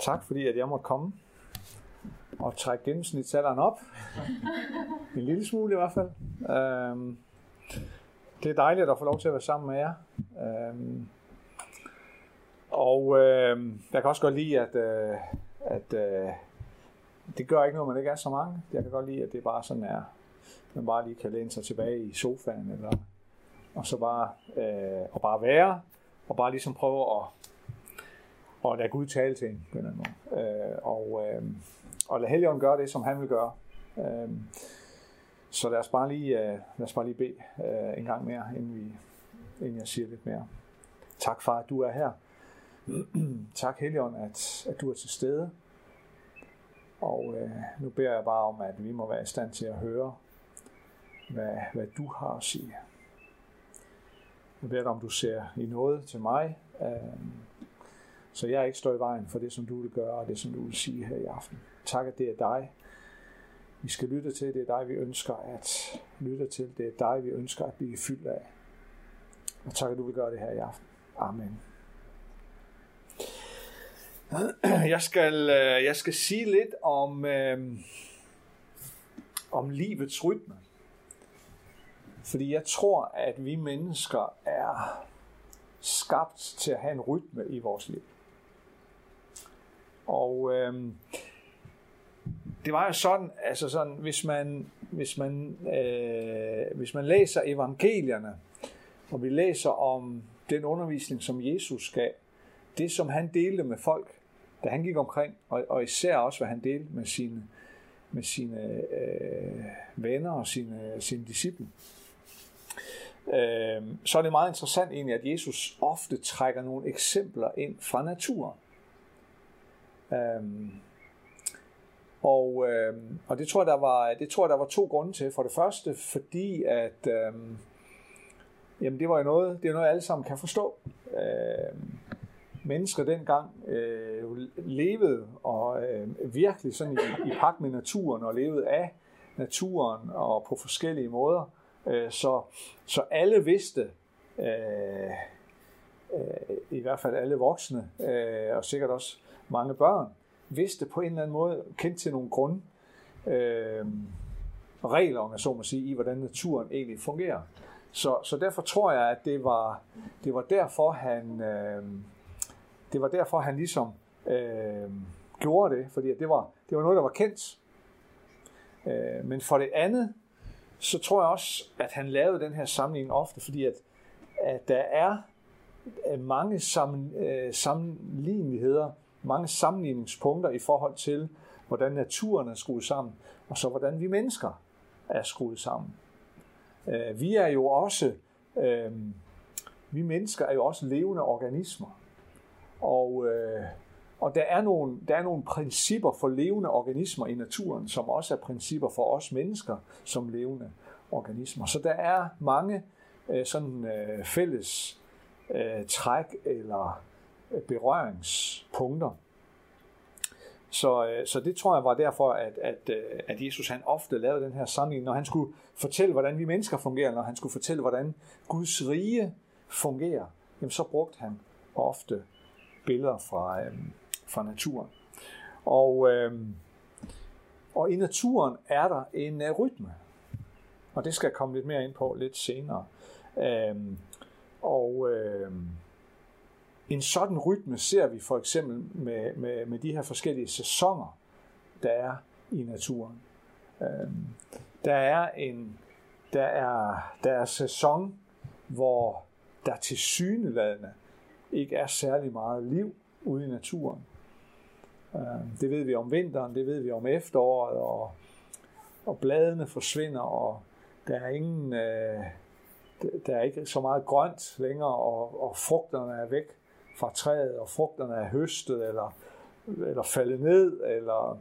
Tak fordi at jeg måtte komme og trække gennemsnitsalderen op. En lille smule i hvert fald. Øhm, det er dejligt at få lov til at være sammen med jer. Øhm, og øh, jeg kan også godt lide, at, øh, at øh, det gør ikke noget, man ikke er så mange. Jeg kan godt lide, at det bare sådan er, man bare lige kan læne sig tilbage i sofaen, eller, og så bare, øh, og bare være, og bare ligesom prøve at, og lad Gud tale til en på en eller anden måde. Øh, og, øh, og lad Helligånden gøre det, som han vil gøre. Øh, så lad os bare lige, øh, lad os bare lige bede øh, en gang mere, inden, vi, inden jeg siger lidt mere. Tak far, at du er her. tak Helligånd, at, at du er til stede. Og øh, nu beder jeg bare om, at vi må være i stand til at høre, hvad, hvad du har at sige. Jeg beder dig om, du ser i noget til mig, øh, så jeg ikke står i vejen for det, som du vil gøre, og det, som du vil sige her i aften. Tak, at det er dig, vi skal lytte til. Det er dig, vi ønsker at lytte til. Det er dig, vi ønsker at blive fyldt af. Og tak, at du vil gøre det her i aften. Amen. Jeg skal, øh, jeg skal sige lidt om, øh, om livets rytme. Fordi jeg tror, at vi mennesker er skabt til at have en rytme i vores liv. Og øh, det var jo sådan, altså sådan, hvis man, hvis man, øh, hvis man læser evangelierne, og vi læser om den undervisning, som Jesus gav, det som han delte med folk, da han gik omkring, og, og især også, hvad han delte med sine, med sine øh, venner og sine, sine disciple, øh, så er det meget interessant egentlig, at Jesus ofte trækker nogle eksempler ind fra naturen. Øhm, og, øhm, og det tror jeg, der var, det tror jeg, der var to grunde til. For det første, fordi at øhm, jamen det var jo noget, det er noget, alle sammen kan forstå. Øhm, mennesker dengang øh, levede og øh, virkelig sådan i, i pagt med naturen og levede af naturen og på forskellige måder. Øh, så, så alle vidste, øh, øh, i hvert fald alle voksne øh, og sikkert også mange børn, vidste på en eller anden måde, kendt til nogle grund øh, regler, om jeg så må sige, i hvordan naturen egentlig fungerer. Så, så derfor tror jeg, at det var, det var derfor, han, øh, det var derfor, han ligesom øh, gjorde det, fordi det var, det var noget, der var kendt. Øh, men for det andet, så tror jeg også, at han lavede den her sammenligning ofte, fordi at, at der er mange sammen, øh, sammenligneligheder, mange sammenligningspunkter i forhold til, hvordan naturen er skruet sammen, og så hvordan vi mennesker er skruet sammen. Øh, vi er jo også, øh, vi mennesker er jo også levende organismer. Og, øh, og der, er nogle, der er nogle principper for levende organismer i naturen, som også er principper for os mennesker som levende organismer. Så der er mange øh, sådan øh, fælles øh, træk eller øh, berøringspunkter. Så, øh, så det tror jeg var derfor, at, at, øh, at Jesus han ofte lavede den her sammenligning, når han skulle fortælle, hvordan vi mennesker fungerer, når han skulle fortælle, hvordan Guds rige fungerer, jamen så brugte han ofte billeder fra, øh, fra naturen. Og, øh, og i naturen er der en uh, rytme, og det skal jeg komme lidt mere ind på lidt senere. Øh, og øh, en sådan rytme ser vi for eksempel med, med, med de her forskellige sæsoner, der er i naturen. Øh, der er en der er, der er sæson, hvor der til syneladende ikke er særlig meget liv ude i naturen. Øh, det ved vi om vinteren, det ved vi om efteråret, og, og bladene forsvinder, og der er ingen, øh, der er ikke så meget grønt længere, og, og frugterne er væk fra træet, og frugterne er høstet, eller, eller faldet ned, eller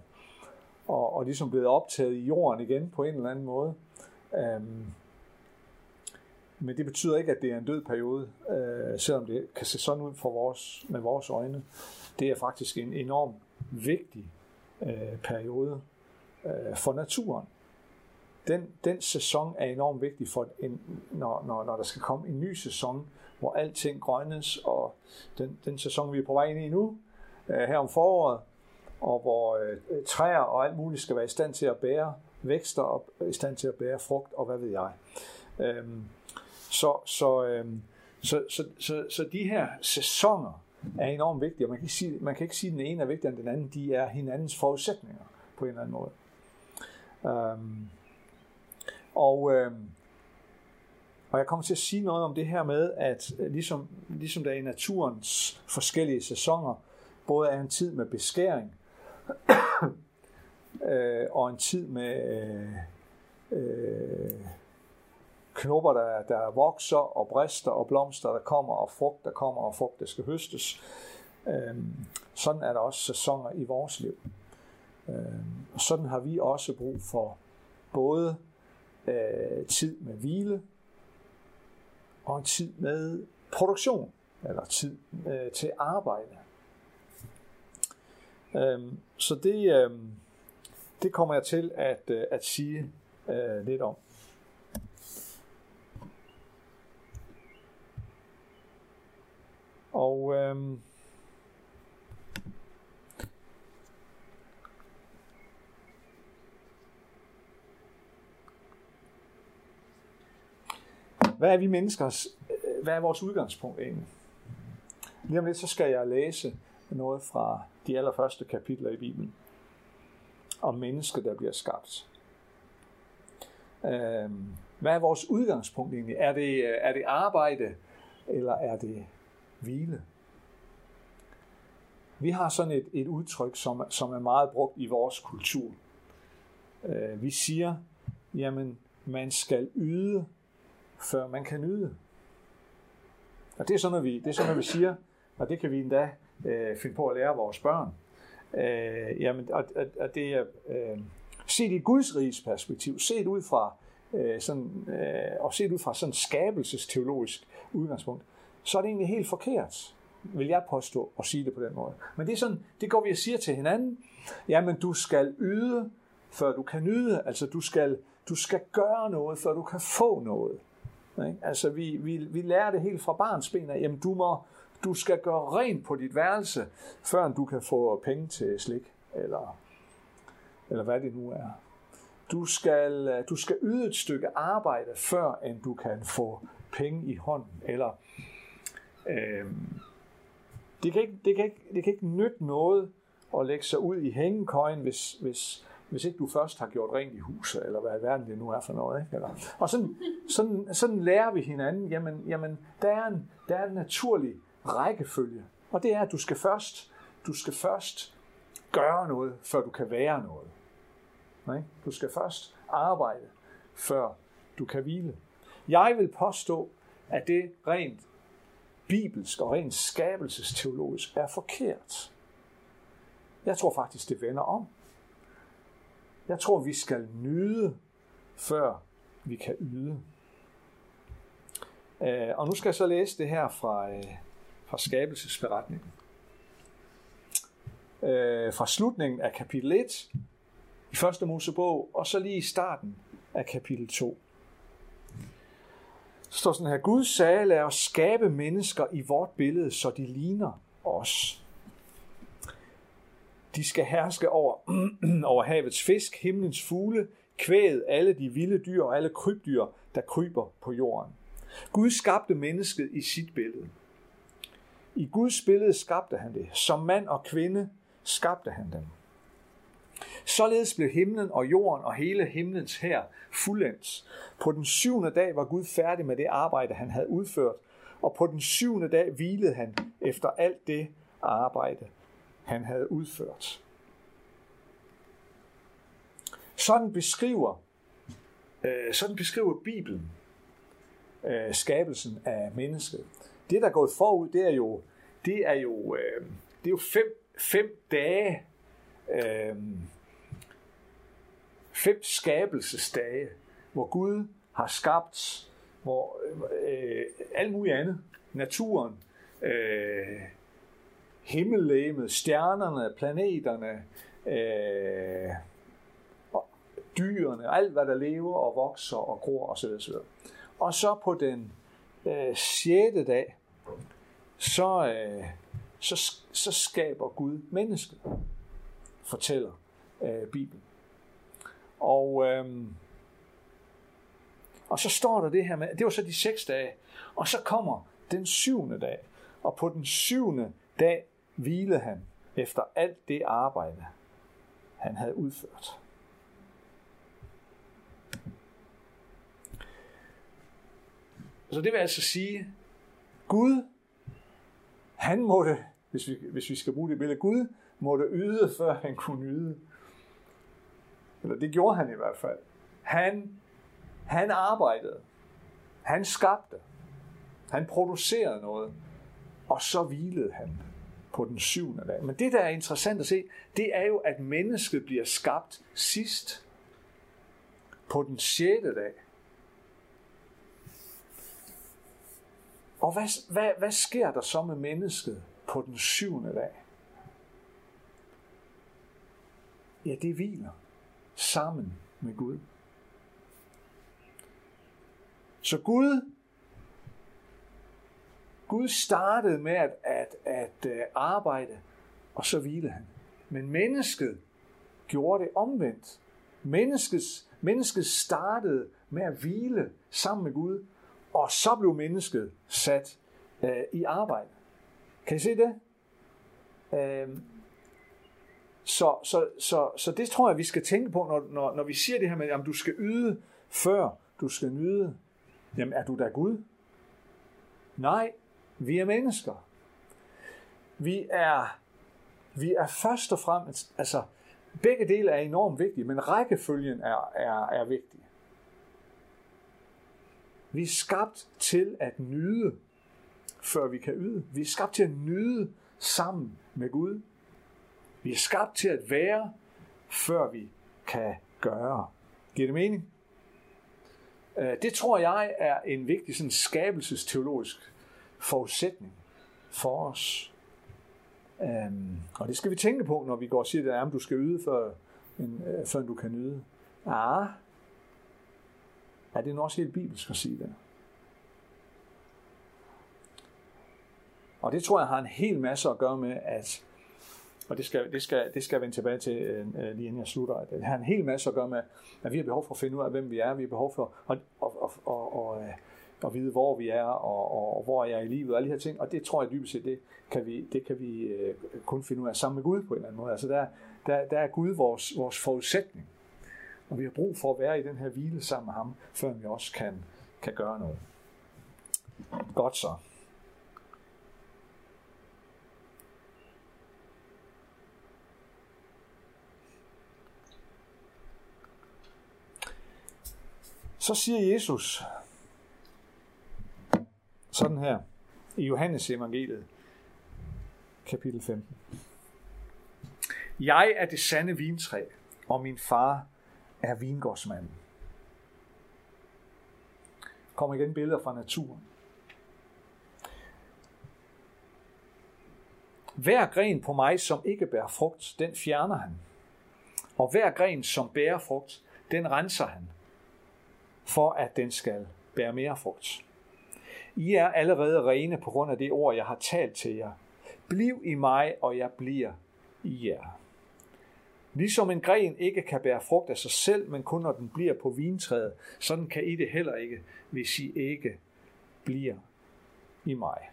og, og ligesom blevet optaget i jorden igen på en eller anden måde. Øhm, men det betyder ikke, at det er en død periode, øh, selvom det kan se sådan ud for vores, med vores øjne. Det er faktisk en enorm vigtig øh, periode øh, for naturen. Den, den sæson er enormt vigtig, for en, når, når, når der skal komme en ny sæson, hvor alting grønnes, og den, den sæson, vi er på vej ind i nu, øh, her om foråret, og hvor øh, træer og alt muligt skal være i stand til at bære vækster og i stand til at bære frugt, og hvad ved jeg. Øhm, så, så, øhm, så, så, så, så de her sæsoner er enormt vigtige, og man kan, ikke sige, man kan ikke sige, at den ene er vigtigere end den anden. De er hinandens forudsætninger på en eller anden måde. Øhm, og, øhm, og jeg kommer til at sige noget om det her med, at øh, ligesom, ligesom der i naturens forskellige sæsoner, både er en tid med beskæring, øh, og en tid med øh, øh, knopper, der, der vokser, og brister, og blomster, der kommer, og frugt, der kommer, og frugt, der skal høstes. Øh, sådan er der også sæsoner i vores liv. Øh, og sådan har vi også brug for både øh, tid med hvile, og en tid med produktion, eller tid øh, til arbejde. Øhm, så det, øhm, det kommer jeg til at, øh, at sige øh, lidt om. Og øhm, hvad er vi menneskers, øh, hvad er vores udgangspunkt egentlig? Lige om lidt, så skal jeg læse noget fra de allerførste kapitler i Bibelen om mennesket, der bliver skabt. Øhm, hvad er vores udgangspunkt egentlig? Er det, øh, er det arbejde, eller er det hvile? Vi har sådan et, et udtryk, som, som er meget brugt i vores kultur. Øh, vi siger, jamen, man skal yde, før man kan nyde. Og det er sådan at vi, det er sådan noget, vi siger, og det kan vi endda øh, finde på at lære vores børn. Øh, jamen, og, og, og det er øh, set i Guds riges perspektiv, set ud fra øh, sådan, øh, og set ud fra sådan skabelsesteologisk udgangspunkt, så er det egentlig helt forkert, vil jeg påstå at sige det på den måde. Men det er sådan, det går vi og siger til hinanden, jamen du skal yde, før du kan nyde, altså du skal, du skal gøre noget, før du kan få noget. Ikke? Altså vi, vi, vi lærer det helt fra barns ben af, jamen du må, du skal gøre rent på dit værelse, før du kan få penge til slik, eller, eller hvad det nu er. Du skal, øh, du skal yde et stykke arbejde, før end du kan få penge i hånden. Eller, øh, det, kan ikke, det, kan ikke, det kan ikke nytte noget at lægge sig ud i hængekøjen, hvis, hvis, hvis ikke du først har gjort rent i huset, eller hvad i verden det nu er for noget. Ikke? Eller, og sådan, sådan, sådan lærer vi hinanden, jamen, jamen der, er en, der er en naturlig rækkefølge. Og det er, at du skal først, du skal først gøre noget, før du kan være noget. Nej? Du skal først arbejde, før du kan hvile. Jeg vil påstå, at det rent bibelsk og rent skabelsesteologisk er forkert. Jeg tror faktisk, det vender om. Jeg tror, vi skal nyde, før vi kan yde. Øh, og nu skal jeg så læse det her fra, øh, fra skabelsesberetningen. Øh, fra slutningen af kapitel 1 i første Mosebog, og så lige i starten af kapitel 2. Så står sådan her, Gud sagde, lad os skabe mennesker i vort billede, så de ligner os. De skal herske over, over havets fisk, himlens fugle, kvæget, alle de vilde dyr og alle krybdyr, der kryber på jorden. Gud skabte mennesket i sit billede. I Guds billede skabte han det. Som mand og kvinde skabte han dem. Således blev himlen og jorden og hele himlens her fuldendt. På den syvende dag var Gud færdig med det arbejde, han havde udført, og på den syvende dag hvilede han efter alt det arbejde, han havde udført. Sådan beskriver, øh, sådan beskriver Bibelen øh, skabelsen af mennesket. Det, der er gået forud, det er jo, det er jo, øh, det er jo fem, fem dage, øh, fem skabelsesdage, hvor Gud har skabt hvor, øh, øh alt muligt andet. Naturen, øh, himmellegemet, stjernerne, planeterne, øh, og dyrene, alt hvad der lever og vokser og gror osv. osv. Og så på den øh, 6. dag, så, øh, så, så skaber Gud mennesket, fortæller øh, Bibelen. Og, øh, og så står der det her med, det var så de seks dage, og så kommer den syvende dag, og på den syvende dag hvilede han efter alt det arbejde, han havde udført. Så det vil altså sige, Gud, han måtte, hvis vi, hvis vi skal bruge det billede, Gud måtte yde, før han kunne nyde. Eller det gjorde han i hvert fald. Han, han arbejdede. Han skabte. Han producerede noget. Og så hvilede han på den syvende dag. Men det, der er interessant at se, det er jo, at mennesket bliver skabt sidst på den sjette dag. Og hvad, hvad, hvad sker der så med mennesket på den syvende dag? Ja, det hviler sammen med Gud. Så Gud, Gud startede med at, at, at øh, arbejde, og så hvilede han. Men mennesket gjorde det omvendt. Menneskets, mennesket startede med at hvile sammen med Gud, og så blev mennesket sat øh, i arbejde. Kan I se det? Øh, så, så, så, så det tror jeg, vi skal tænke på, når, når, når vi siger det her med, at du skal yde, før du skal nyde. Jamen, er du da Gud? Nej, vi er mennesker. Vi er, vi er først og fremmest, altså begge dele er enormt vigtige, men rækkefølgen er, er, er vigtig. Vi er skabt til at nyde, før vi kan yde. Vi er skabt til at nyde sammen med Gud. Vi er skabt til at være, før vi kan gøre. Giver det mening? Øh, det tror jeg er en vigtig sådan skabelsesteologisk forudsætning for os. Um, og det skal vi tænke på, når vi går og siger, at du skal yde, før, en, øh, før du kan nyde. Ah, er det nu også helt bibelsk at sige det? Og det tror jeg har en hel masse at gøre med, at og det skal, det skal, det skal jeg vende tilbage til øh, øh, lige inden jeg slutter, at det har en hel masse at gøre med, at vi har behov for at finde ud af, hvem vi er, vi har behov for at, at, at, at, at, at vide, hvor vi er, og, og, og hvor jeg er i livet, og alle de her ting, og det tror jeg dybest set, det kan vi, det kan vi øh, kun finde ud af sammen med Gud på en eller anden måde. Altså der, der, der er Gud vores, vores forudsætning, og vi har brug for at være i den her hvile sammen med ham, før vi også kan, kan gøre noget. Godt så. Så siger Jesus sådan her i Johannes evangeliet, kapitel 15. Jeg er det sande vintræ, og min far er vingårdsmanden. Kommer igen billeder fra naturen. Hver gren på mig, som ikke bærer frugt, den fjerner han. Og hver gren, som bærer frugt, den renser han, for at den skal bære mere frugt. I er allerede rene på grund af det ord, jeg har talt til jer. Bliv i mig, og jeg bliver i jer. Ligesom en gren ikke kan bære frugt af sig selv, men kun når den bliver på vintræet, sådan kan I det heller ikke, hvis I ikke bliver i mig.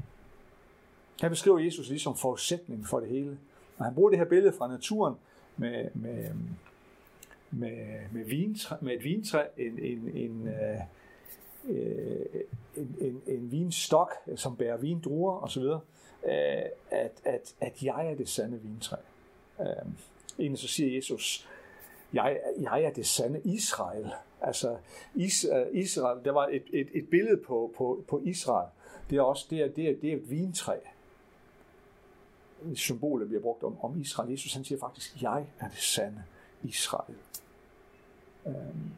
Her beskriver Jesus ligesom forudsætning for det hele. Og han bruger det her billede fra naturen med, med, med, med, vintræ, med et vintræ, en, en, en, øh, øh, en, en, en vinstok, som bærer vindruer osv., øh, at, at, at jeg er det sande vintræ. Øh, egentlig så siger Jesus, jeg, jeg er det sande Israel. Altså Is, øh, Israel, der var et, et, et billede på, på, på Israel. Det er også det er, det er, det er et vintræ. Symbolet bliver brugt om, om Israel. Jesus han siger faktisk, jeg er det sande Israel. Øhm.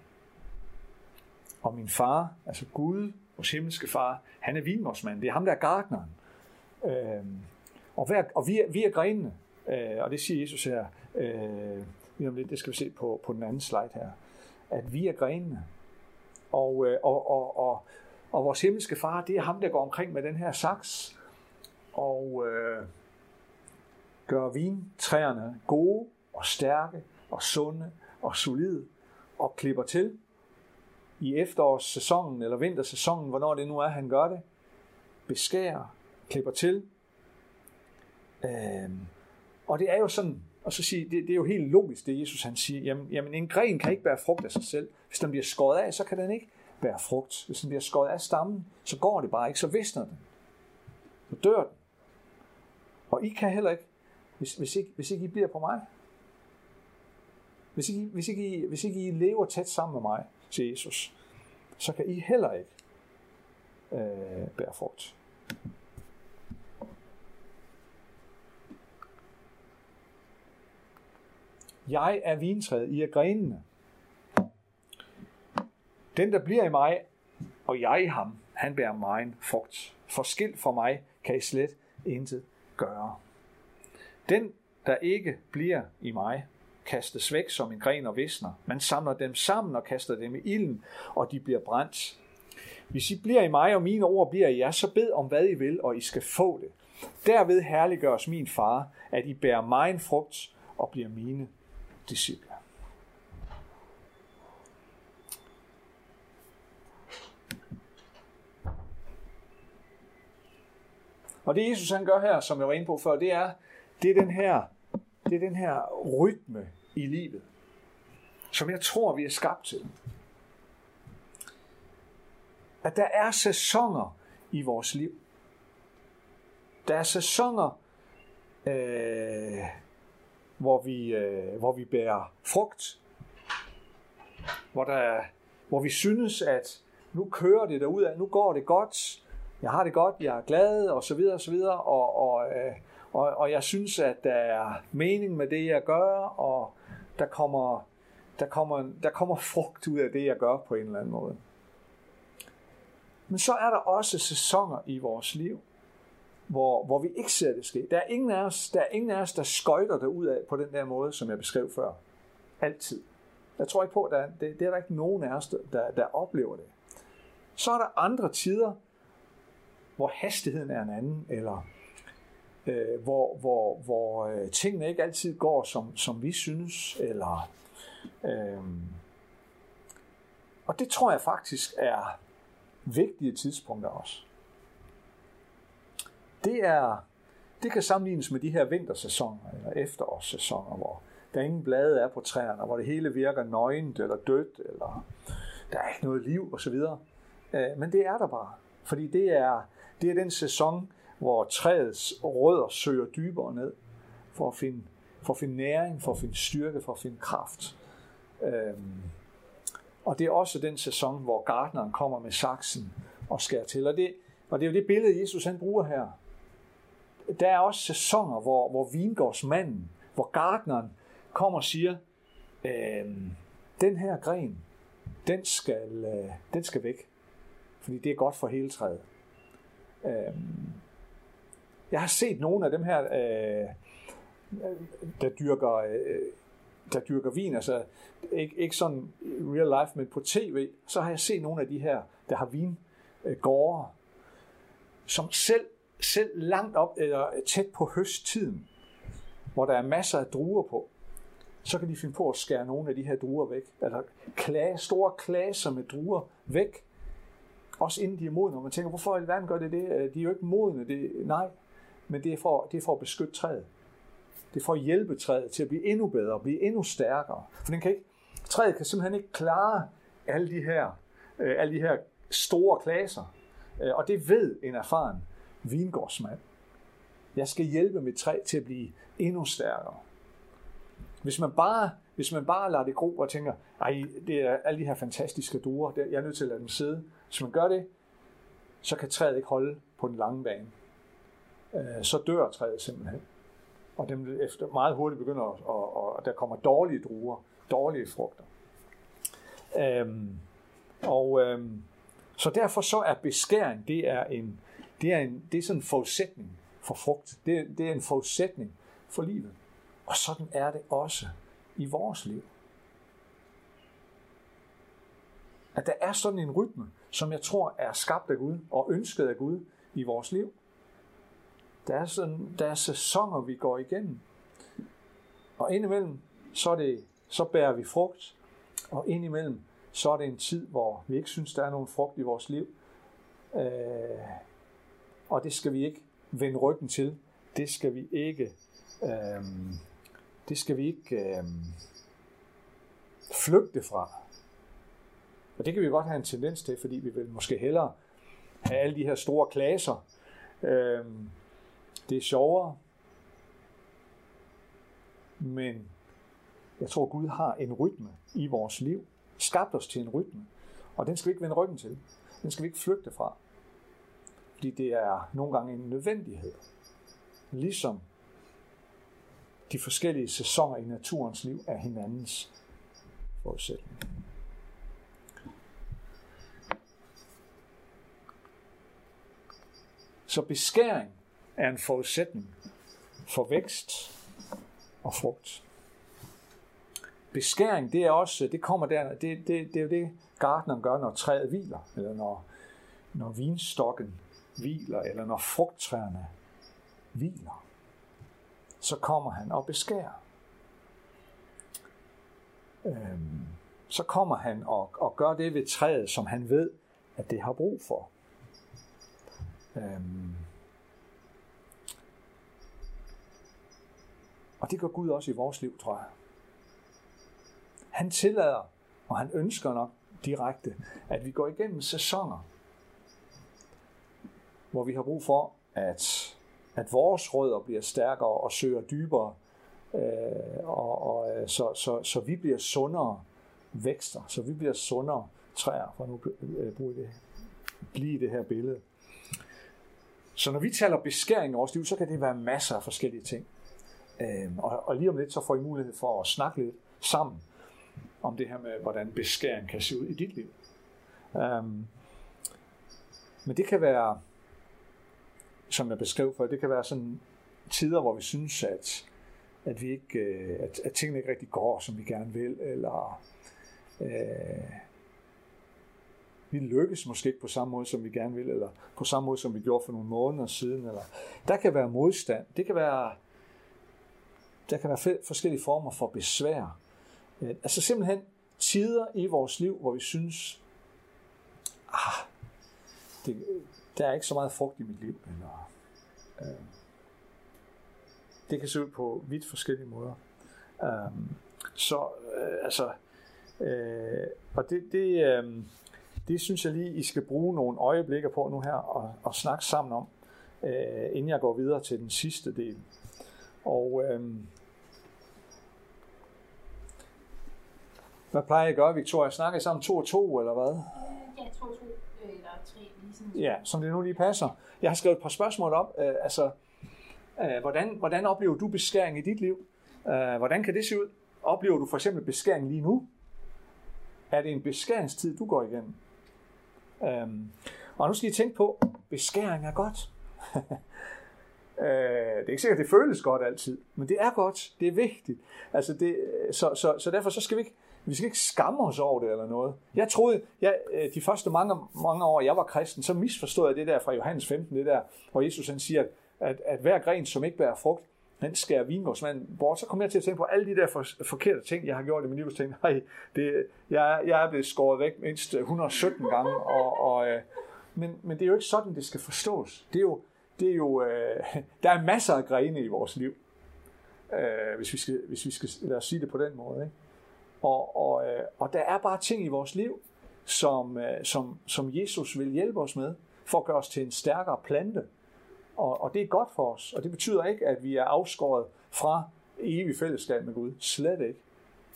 Og min far, altså Gud, vores himmelske far, han er vinmorsmand. Det er ham, der er gartneren. Øh, Og, hver, og vi, er, vi er grenene. Øh, og det siger Jesus her, øh, lige om lidt, det skal vi se på, på den anden slide her, at vi er grenene. Og, øh, og, og, og, og vores himmelske far, det er ham, der går omkring med den her saks. Og, øh, gør vintræerne gode og stærke og sunde og solide og klipper til i efterårssæsonen eller vintersæsonen, hvornår det nu er, han gør det. Beskærer, klipper til. Øhm, og det er jo sådan, og så sige, det, det er jo helt logisk, det Jesus han siger, jamen, jamen en gren kan ikke bære frugt af sig selv. Hvis den bliver skåret af, så kan den ikke bære frugt. Hvis den bliver skåret af stammen, så går det bare ikke, så visner den. Så dør den. Og I kan heller ikke, hvis, hvis, ikke, hvis ikke I bliver på mig. Hvis ikke, hvis, ikke I, hvis ikke I lever tæt sammen med mig, til Jesus, så kan I heller ikke øh, bære frugt. Jeg er vintræet, I er grenene. Den, der bliver i mig, og jeg i ham, han bærer mig frugt. Forskil for mig kan I slet intet gøre. Den, der ikke bliver i mig, kastes væk som en gren og visner. Man samler dem sammen og kaster dem i ilden, og de bliver brændt. Hvis I bliver i mig, og mine ord bliver i jer, så bed om hvad I vil, og I skal få det. Derved herliggøres min far, at I bærer mig en frugt og bliver mine disciple. Og det Jesus han gør her, som jeg var inde på før, det er, det er den her, det er den her rytme i livet, som jeg tror, vi er skabt til. At der er sæsoner i vores liv. Der er sæsoner, øh, hvor, vi, øh, hvor vi bærer frugt. Hvor, der, hvor vi synes, at nu kører det derud af, nu går det godt, jeg har det godt, jeg er glad, og så videre, og så videre, og, og, øh, og, og jeg synes, at der er mening med det, jeg gør, og der kommer, der kommer, der kommer frugt ud af det, jeg gør på en eller anden måde. Men så er der også sæsoner i vores liv, hvor, hvor vi ikke ser det ske. Der er ingen af os, der, er ingen af os, der skøjter det ud af på den der måde, som jeg beskrev før. Altid. Jeg tror ikke på, at der, det, det er der ikke nogen af os, der, der oplever det. Så er der andre tider, hvor hastigheden er en anden, eller øh, hvor, hvor, hvor øh, tingene ikke altid går, som, som vi synes, eller øh, og det tror jeg faktisk er vigtige tidspunkter også. Det er det kan sammenlignes med de her vintersæsoner eller efterårssæsoner, hvor der ingen blade er på træerne, hvor det hele virker nøgent eller dødt, eller der er ikke noget liv osv. Øh, men det er der bare, fordi det er, det er den sæson, hvor træets rødder søger dybere ned, for at finde, for at finde næring, for at finde styrke, for at finde kraft. Øhm, og det er også den sæson, hvor gardneren kommer med saksen og skærer til. Og det, og det er jo det billede, Jesus han bruger her. Der er også sæsoner, hvor, hvor vingårdsmanden, hvor gardneren kommer og siger, øhm, den her gren, den skal, øh, den skal væk. Fordi det er godt for hele træet. Øhm, jeg har set nogle af dem her, øh, der dyrker, øh, der dyrker vin, altså ikke, ikke sådan real life, men på tv, så har jeg set nogle af de her, der har vingårde, som selv, selv langt op, eller tæt på høsttiden, hvor der er masser af druer på, så kan de finde på at skære nogle af de her druer væk. Altså, eller klage, store klaser med druer væk. Også inden de er modne. Og man tænker, hvorfor i alverden gør det det? De er jo ikke modne. Det, nej, men det er, for, det er for at beskytte træet. Det er for at hjælpe træet til at blive endnu bedre, blive endnu stærkere. For den kan ikke, træet kan simpelthen ikke klare alle de her, øh, alle de her store klasser. Øh, og det ved en erfaren vingårdsmand. Jeg skal hjælpe mit træ til at blive endnu stærkere. Hvis man bare, hvis man bare lader det gro og tænker, ej, det er alle de her fantastiske druer, jeg er nødt til at lade dem sidde. Hvis man gør det, så kan træet ikke holde på den lange bane Øh, så dør træet simpelthen. Og dem efter meget hurtigt begynder, at, og, og der kommer dårlige druer, dårlige frugter. Øhm, og øhm, så derfor så er beskæring, det er en, det er en, det er sådan en forudsætning for frugt. Det, det er en forudsætning for livet. Og sådan er det også i vores liv. At der er sådan en rytme, som jeg tror er skabt af Gud og ønsket af Gud i vores liv der er, sådan, der er sæsoner, vi går igennem. Og indimellem, så, er det, så bærer vi frugt. Og indimellem, så er det en tid, hvor vi ikke synes, der er nogen frugt i vores liv. Øh, og det skal vi ikke vende ryggen til. Det skal vi ikke, øh, det skal vi ikke øh, flygte fra. Og det kan vi godt have en tendens til, fordi vi vil måske hellere have alle de her store klasser. Øh, det er sjovere. Men jeg tror, Gud har en rytme i vores liv. Skabt os til en rytme. Og den skal vi ikke vende ryggen til. Den skal vi ikke flygte fra. Fordi det er nogle gange en nødvendighed. Ligesom de forskellige sæsoner i naturens liv er hinandens forudsætning. Så beskæring er en forudsætning for vækst og frugt. Beskæring, det er også, det kommer der, det, det, det er jo det, gardneren gør, når træet hviler, eller når, når vinstokken hviler, eller når frugttræerne hviler. Så kommer han og beskærer. Øhm, så kommer han og, og gør det ved træet, som han ved, at det har brug for. Øhm, og det gør Gud også i vores liv, tror jeg. Han tillader, og han ønsker nok direkte, at vi går igennem sæsoner, hvor vi har brug for, at, at vores rødder bliver stærkere og søger dybere, øh, og, og, øh, så, så, så vi bliver sundere vækster, så vi bliver sundere træer, for nu øh, bruge det, blive det her billede. Så når vi taler beskæring i vores liv, så kan det være masser af forskellige ting. Øh, og, og lige om lidt, så får I mulighed for at snakke lidt sammen om det her med, hvordan beskæring kan se ud i dit liv. Um, men det kan være, som jeg beskrev før, det kan være sådan tider, hvor vi synes, at, at, vi ikke, øh, at, at tingene ikke rigtig går, som vi gerne vil, eller øh, vi lykkes måske ikke på samme måde, som vi gerne vil, eller på samme måde, som vi gjorde for nogle måneder siden. Eller, der kan være modstand. Det kan være, der kan være forskellige former for besvær. Øh, altså simpelthen tider i vores liv, hvor vi synes, ah, det, der er ikke så meget frugt i mit liv. Eller, øh, det kan se ud på vidt forskellige måder. Øh, så øh, altså, øh, og det, det, øh, det synes jeg lige, I skal bruge nogle øjeblikke på nu her og, og snakke sammen om, øh, inden jeg går videre til den sidste del. Og øh, Hvad plejer I at gøre, Victoria? Snakker I sammen to og to, eller hvad? Ja, to og to, øh, eller tre. Ligesom. Ja, som det nu lige passer. Jeg har skrevet et par spørgsmål op. Øh, altså, øh, hvordan, hvordan oplever du beskæring i dit liv? Øh, hvordan kan det se ud? Oplever du for eksempel beskæring lige nu? Er det en beskæringstid, du går igennem? Øhm, og nu skal I tænke på, beskæring er godt. Øh, det er ikke sikkert, at det føles godt altid, men det er godt. Det er vigtigt. Altså det, så, så, så derfor så skal vi ikke vi skal ikke skamme os over det eller noget. Jeg troede, jeg, øh, de første mange, mange år, jeg var kristen, så misforstod jeg det der fra Johannes 15, det der, hvor Jesus han siger, at, at hver gren, som ikke bærer frugt, den skærer vingårdsmanden bort. Så kom jeg til at tænke på alle de der for, forkerte ting, jeg har gjort i min liv. Og tænkte, nej, det, jeg, jeg er blevet skåret væk mindst 117 gange. Og, og, øh, men, men det er jo ikke sådan, det skal forstås. Det er jo, det er jo øh, der er masser af grene i vores liv. Øh, hvis, vi skal, hvis vi skal lad os sige det på den måde. Ikke? Og, og, øh, og der er bare ting i vores liv, som, øh, som, som Jesus vil hjælpe os med, for at gøre os til en stærkere plante. Og, og det er godt for os, og det betyder ikke, at vi er afskåret fra evig fællesskab med Gud. Slet ikke.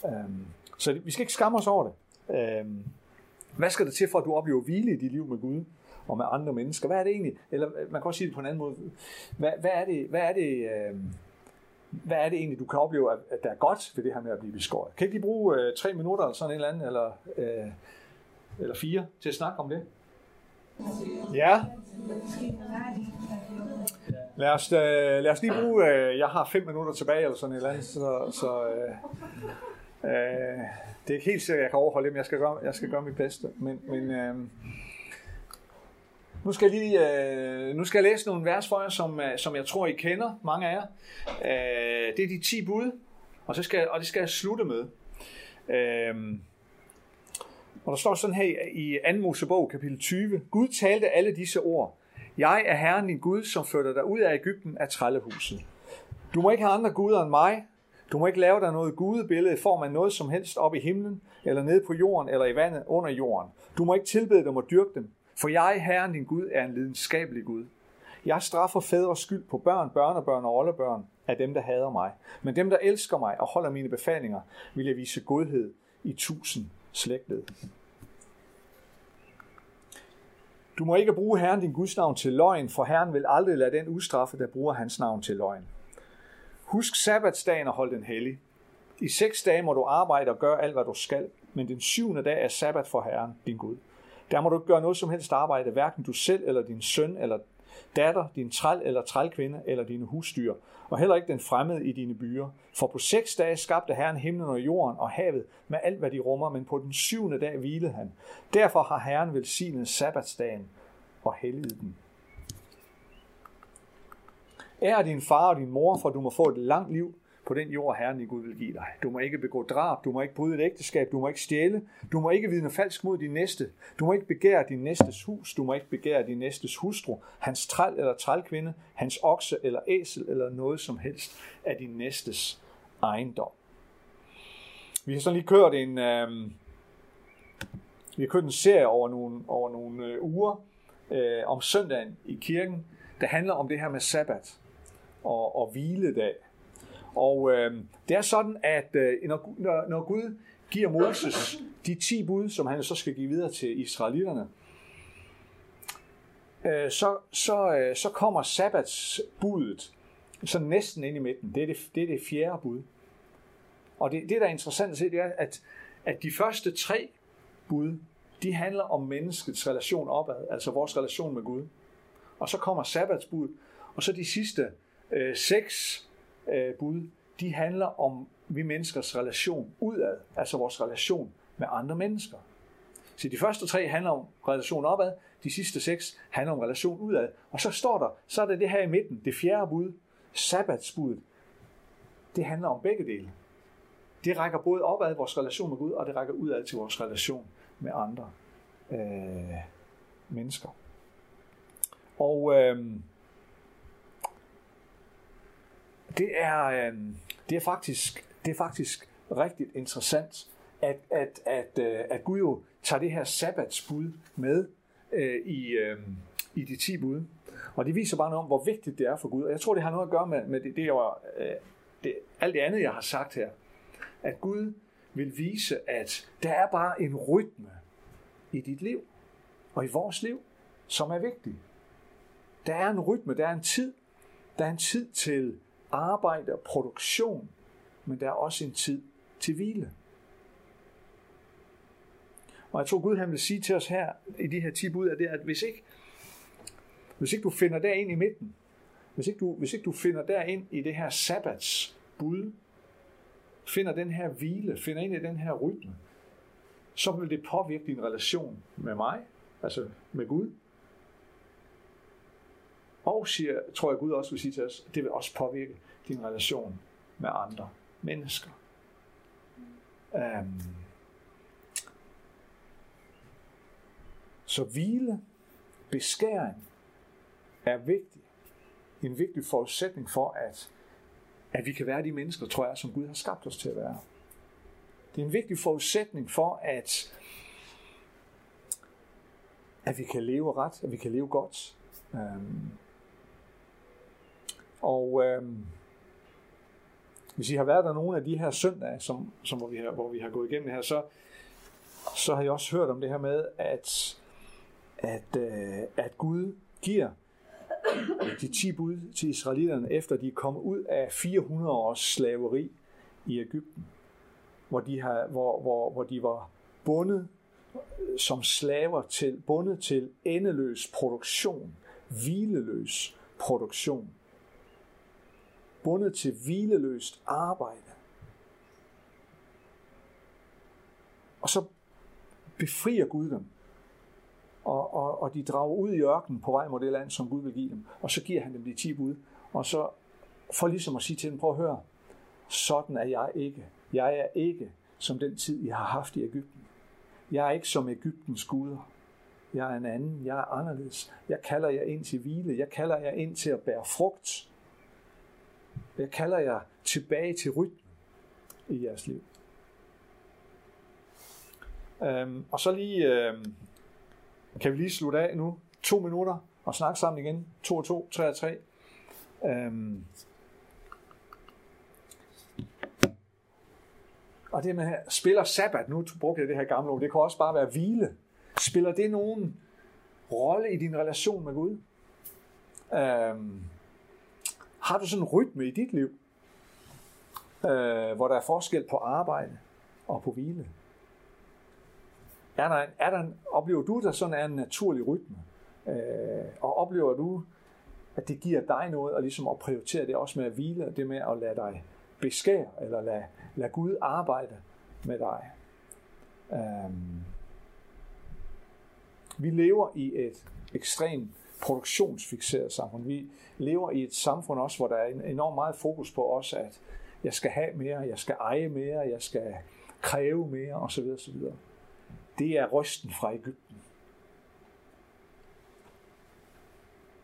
Øhm, så vi skal ikke skamme os over det. Øhm, hvad skal der til for, at du oplever hvile i dit liv med Gud og med andre mennesker? Hvad er det egentlig? Eller øh, man kan også sige det på en anden måde. Hvad, hvad er det, hvad er det øhm, hvad er det egentlig, du kan opleve, at der er godt ved det her med at blive beskåret? Kan ikke lige bruge øh, tre minutter eller sådan en eller anden, eller, øh, eller fire, til at snakke om det? Ja. Lad os, øh, lad os lige bruge, øh, jeg har fem minutter tilbage, eller sådan et eller andet, så, så øh, øh, det er ikke helt sikkert, at jeg kan overholde det, men jeg skal gøre, jeg skal gøre mit bedste. Men, men øh, nu skal jeg lige øh, nu skal jeg læse nogle vers for jer, som, øh, som jeg tror, I kender, mange af jer. Øh, det er de 10 bud, og, så skal, og det skal jeg slutte med. Øh, og der står sådan her i 2. Mosebog, kapitel 20. Gud talte alle disse ord. Jeg er Herren din Gud, som førte dig ud af Ægypten af trællehuset. Du må ikke have andre guder end mig. Du må ikke lave dig noget gudebillede i form af noget som helst op i himlen, eller nede på jorden, eller i vandet under jorden. Du må ikke tilbede dem og dyrke dem, for jeg, Herren din Gud, er en lidenskabelig Gud. Jeg straffer fædres skyld på børn, børnebørn og oldebørn af dem, der hader mig. Men dem, der elsker mig og holder mine befalinger, vil jeg vise godhed i tusind slægtled. Du må ikke bruge Herren din Guds navn til løgn, for Herren vil aldrig lade den ustraffe, der bruger hans navn til løgn. Husk sabbatsdagen og hold den hellig. I seks dage må du arbejde og gøre alt, hvad du skal, men den syvende dag er sabbat for Herren, din Gud. Der må du ikke gøre noget som helst arbejde, hverken du selv eller din søn eller datter, din træl eller trælkvinde eller dine husdyr, og heller ikke den fremmede i dine byer. For på seks dage skabte Herren himlen og jorden og havet med alt, hvad de rummer, men på den syvende dag hvilede han. Derfor har Herren velsignet sabbatsdagen og helliget den. Ær din far og din mor, for du må få et langt liv på den jord, Herren i Gud vil give dig. Du må ikke begå drab, du må ikke bryde et ægteskab, du må ikke stjæle, du må ikke vidne falsk mod din næste, du må ikke begære din næstes hus, du må ikke begære din næstes hustru, hans træl eller trælkvinde, hans okse eller æsel eller noget som helst af din næstes ejendom. Vi har sådan lige kørt en, øh, vi har kørt en serie over nogle, over nogle øh, uger øh, om søndagen i kirken, der handler om det her med sabbat og, og hviledag. Og øh, det er sådan, at øh, når, når, når Gud giver Moses de 10 bud, som han så skal give videre til israelitterne, øh, så, så, øh, så kommer sabbatsbuddet så næsten ind i midten. Det er det, det, er det fjerde bud. Og det, det, der er interessant at se, det er, at, at de første tre bud, de handler om menneskets relation opad, altså vores relation med Gud. Og så kommer sabbatsbud, og så de sidste øh, seks øh, bud, de handler om vi menneskers relation udad, altså vores relation med andre mennesker. Så de første tre handler om relation opad, de sidste seks handler om relation udad. Og så står der, så er der det her i midten, det fjerde bud, sabbatsbuddet. Det handler om begge dele. Det rækker både opad vores relation med Gud, og det rækker udad til vores relation med andre øh, mennesker. Og øh, det er, øh, det er faktisk, det er faktisk rigtig interessant, at, at, at, øh, at Gud jo tager det her sabbatsbud med øh, i, øh, i de 10 bud. Og det viser bare noget om, hvor vigtigt det er for Gud. Og jeg tror, det har noget at gøre med, med det, det, jeg, øh, det, alt det andet, jeg har sagt her. At Gud vil vise, at der er bare en rytme i dit liv og i vores liv, som er vigtig. Der er en rytme, der er en tid. Der er en tid til arbejde og produktion, men der er også en tid til hvile. Og jeg tror Gud han vil sige til os her i de her 10 bud, er det at hvis ikke, hvis ikke du finder der ind i midten, hvis ikke, du, hvis ikke du finder der ind i det her sabbats bud, finder den her hvile, finder ind i den her rytme, så vil det påvirke din relation med mig, altså med Gud. Og siger, tror jeg Gud også vil sige til os, det vil også påvirke din relation med andre mennesker. Um, så hvile, beskæring er vigtig. En vigtig forudsætning for, at, at vi kan være de mennesker, tror jeg, som Gud har skabt os til at være. Det er en vigtig forudsætning for, at, at vi kan leve ret, at vi kan leve godt. Um, og øh, hvis I har været der nogle af de her søndage, som, som hvor, vi har, hvor vi har gået igennem det her, så, så har jeg også hørt om det her med, at, at, øh, at Gud giver de 10 bud til israelitterne, efter de er kommet ud af 400 års slaveri i Ægypten hvor de, har, hvor, hvor, hvor de var bundet som slaver til, bundet til endeløs produktion, hvileløs produktion, bundet til hvileløst arbejde. Og så befrier Gud dem. og, og, og de drager ud i ørkenen på vej mod det land, som Gud vil give dem. Og så giver han dem de 10 bud. Og så for ligesom at sige til dem, prøv at høre, sådan er jeg ikke. Jeg er ikke som den tid, jeg har haft i Ægypten. Jeg er ikke som Ægyptens guder. Jeg er en anden. Jeg er anderledes. Jeg kalder jer ind til hvile. Jeg kalder jer ind til at bære frugt. Jeg kalder jer tilbage til rytmen i jeres liv. Øhm, og så lige, øhm, kan vi lige slutte af nu, to minutter, og snakke sammen igen. To og to, tre og tre. Øhm, og det med her, spiller sabbat, nu brugte jeg det her gamle ord, det kan også bare være hvile. Spiller det nogen rolle i din relation med Gud? Øhm, har du sådan en rytme i dit liv, øh, hvor der er forskel på arbejde og på hvile? Er der, en, er der en, oplever du, der sådan er en naturlig rytme? Øh, og oplever du, at det giver dig noget, og ligesom at prioritere det også med at hvile, og det med at lade dig beskære, eller lade, lade Gud arbejde med dig. Øh, vi lever i et ekstremt produktionsfixeret samfund. Vi lever i et samfund også, hvor der er enormt meget fokus på os, at jeg skal have mere, jeg skal eje mere, jeg skal kræve mere osv. osv. Det er rysten fra Ægypten.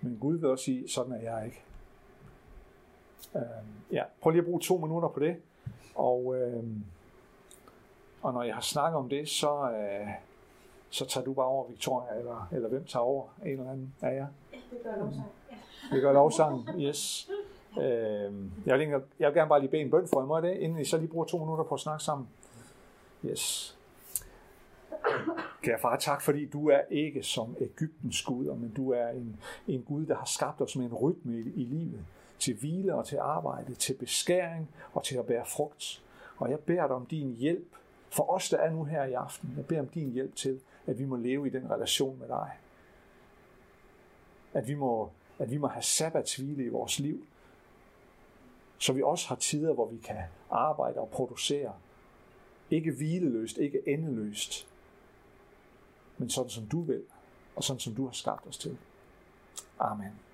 Men Gud vil også sige, sådan er jeg ikke. Øh, ja, prøv lige at bruge to minutter på det. Og, øh, og når jeg har snakket om det, så, øh, så tager du bare over, Victoria, eller, eller hvem tager over? En eller anden af jer? Ja, det gør lovsang. Ja. Vi gør lovsang, yes. Øh, jeg, vil, jeg vil gerne bare lige bede en bøn for jer, må det, inden I så lige bruger to minutter på at snakke sammen. Yes. Kære far, tak fordi du er ikke som Ægyptens Gud, men du er en, en Gud, der har skabt os med en rytme i, i livet. Til hvile og til arbejde, til beskæring og til at bære frugt. Og jeg beder dig om din hjælp for os, der er nu her i aften. Jeg beder om din hjælp til, at vi må leve i den relation med dig. At vi må, at vi må have sabbatshvile i vores liv, så vi også har tider, hvor vi kan arbejde og producere. Ikke hvileløst, ikke endeløst, men sådan som du vil, og sådan som du har skabt os til. Amen.